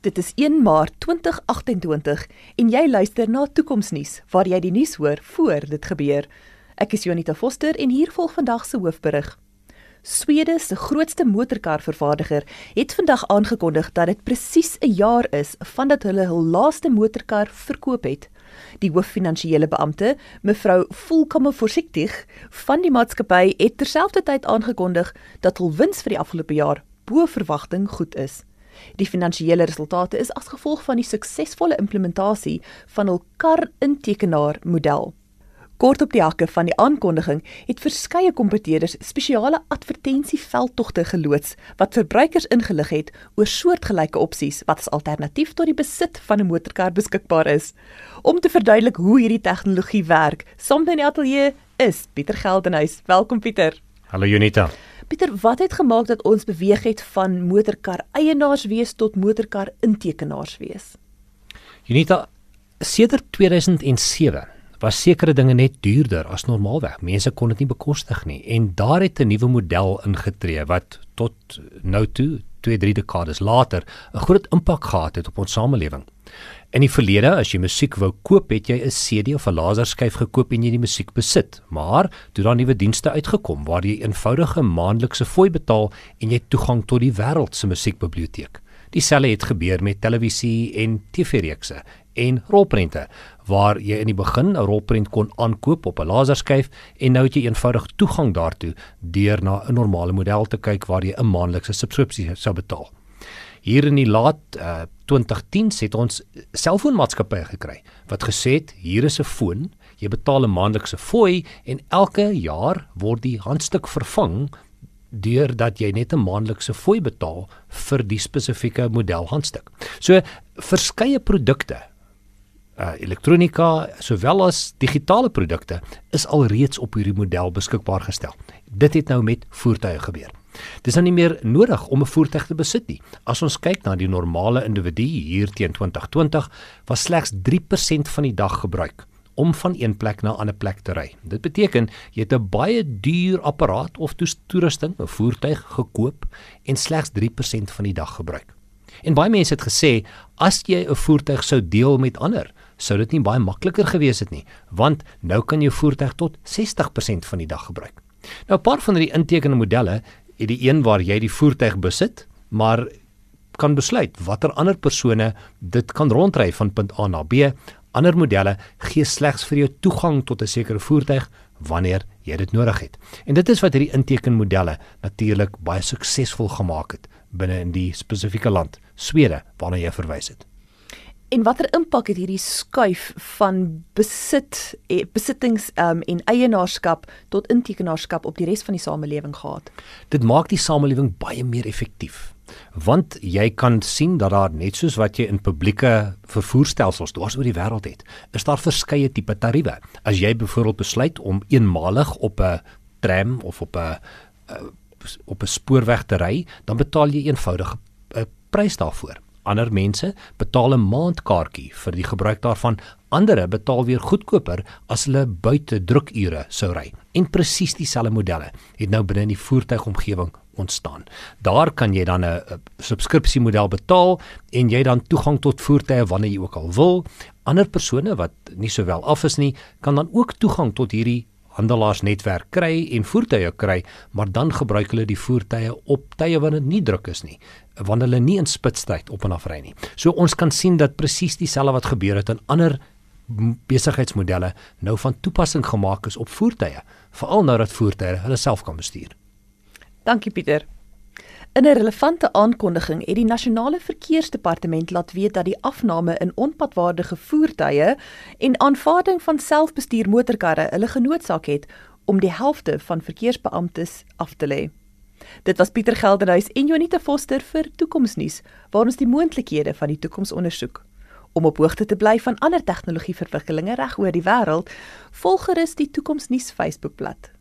Dit is 1 Maart 2028 en jy luister na Toekomsnuus waar jy die nuus hoor voor dit gebeur. Ek is Jonita Foster en hier volg vandag se hoofberig. Swede se grootste motorkarvervaardiger het vandag aangekondig dat dit presies 'n jaar is vandat hulle hul laaste motorkar verkoop het. Die hooffinansiële beampte, mevrou Volkomme Voorsigtig van die maatskappy het terselfdertyd aangekondig dat hul wins vir die afgelope jaar bo verwagting goed is. Die finansiële resultate is as gevolg van die suksesvolle implementasie van hul kar-intekenaar model. Kort op die hakke van die aankondiging het verskeie kompeteerders spesiale advertensieveldtogte geloods wat verbruikers ingelig het oor soortgelyke opsies wat as alternatief tot die besit van 'n motorkar beskikbaar is. Om te verduidelik hoe hierdie tegnologie werk, saam in die ateljee is Pieter Geldenhuys. Welkom Pieter. Hallo Junita. Pieter, wat het gemaak dat ons beweeg het van motorkar eienaars wees tot motorkar intekenaars wees? Unita sedert 2007 was sekere dinge net duurder as normaalweg. Mense kon dit nie bekostig nie en daar het 'n nuwe model ingetree wat tot nou toe, 2-3 dekades later, 'n groot impak gehad het op ons samelewing. In die verlede, as jy musiek wou koop, het jy 'n CD of 'n laserskyf gekoop en jy die musiek besit. Maar toe daar nuwe dienste uitgekom waar jy eenvoudige maandelikse fooi betaal en jy toegang tot die wêreld se musiekbiblioteek. Dieselfde het gebeur met televisie en TV-reekse en rolprente waar jy in die begin 'n rolprent kon aankoop op 'n laserskyf en nou het jy eenvoudig toegang daartoe deur na 'n normale model te kyk waar jy 'n maandelikse subskripsie sou betaal. Hier in die laat uh, 2010s het ons selfoonmaatskappye gekry wat gesê het hier is 'n foon, jy betaal 'n maandelikse fooi en elke jaar word die handstuk vervang deurdat jy net 'n maandelikse fooi betaal vir die spesifieke model handstuk. So verskeie produkte uh elektronika sowel as digitale produkte is alreeds op hierdie model beskikbaar gestel. Dit het nou met voertuie gebeur. Dis nou nie meer nodig om 'n voertuig te besit nie. As ons kyk na die normale individu hier teen 2020 was slegs 3% van die dag gebruik om van een plek na 'n ander plek te ry. Dit beteken jy het 'n baie duur apparaat of toerusting, 'n voertuig gekoop en slegs 3% van die dag gebruik. En baie mense het gesê as jy 'n voertuig sou deel met ander, sou dit nie baie makliker gewees het nie, want nou kan jy voertuig tot 60% van die dag gebruik. Nou 'n paar van hierdie intekende modelle het die een waar jy die voertuig besit, maar kan besluit watter ander persone dit kan rondry van punt A na B. Ander modelle gee slegs vir jou toegang tot 'n sekere voertuig wanneer jy dit nodig het. En dit is wat hierdie intekenmodelle natuurlik baie suksesvol gemaak het binne in die spesifieke land, Swede, waarna jy verwys het. En watter impak het hierdie skuif van besit eh, besittings um, en eienaarskap tot intekenaarskap op die res van die samelewing gehad? Dit maak die samelewing baie meer effektief. Want jy kan sien dat daar net soos wat jy in publieke vervoerstelsels dwars oor die wêreld het, is daar verskeie tipe tariewe. As jy byvoorbeeld besluit om eenmalig op 'n tram of op 'n eh, op 'n spoorweg te ry, dan betaal jy eenvoudig 'n prys daarvoor ander mense betaal 'n maandkaartjie vir die gebruik daarvan. Ander betaal weer goedkoper as hulle buite drukure sou ry. En presies dieselfde modelle het nou binne in die voertuigomgewing ontstaan. Daar kan jy dan 'n subskripsiemodel betaal en jy dan toegang tot voertuie wanneer jy ook al wil. Ander persone wat nie so wel af is nie, kan dan ook toegang tot hierdie handelaarsnetwerk kry en voertuie kry, maar dan gebruik hulle die voertuie op tye wanneer dit nie druk is nie, wanneer hulle nie in spitstyd op en af ry nie. So ons kan sien dat presies dieselfde wat gebeur het in ander besigheidsmodelle nou van toepassing gemaak is op voertuie, veral nou dat voertuie hulle self kan bestuur. Dankie Pieter. In 'n relevante aankondiging het die nasionale verkeersdepartement laat weet dat die afname in onpadwaardige voertuie en aanvaarding van selfbestuur motorkarre hulle genootsaak het om die helfte van verkeersbeamptes af te lê. Dit was Pieter Geldenhuys en Jonita Foster vir Toekomsnuus waar ons die moontlikhede van die toekoms ondersoek. Om op hoogte te bly van ander tegnologieverwikkelinge reg oor die wêreld, volg gerus die Toekomsnuus Facebookblad.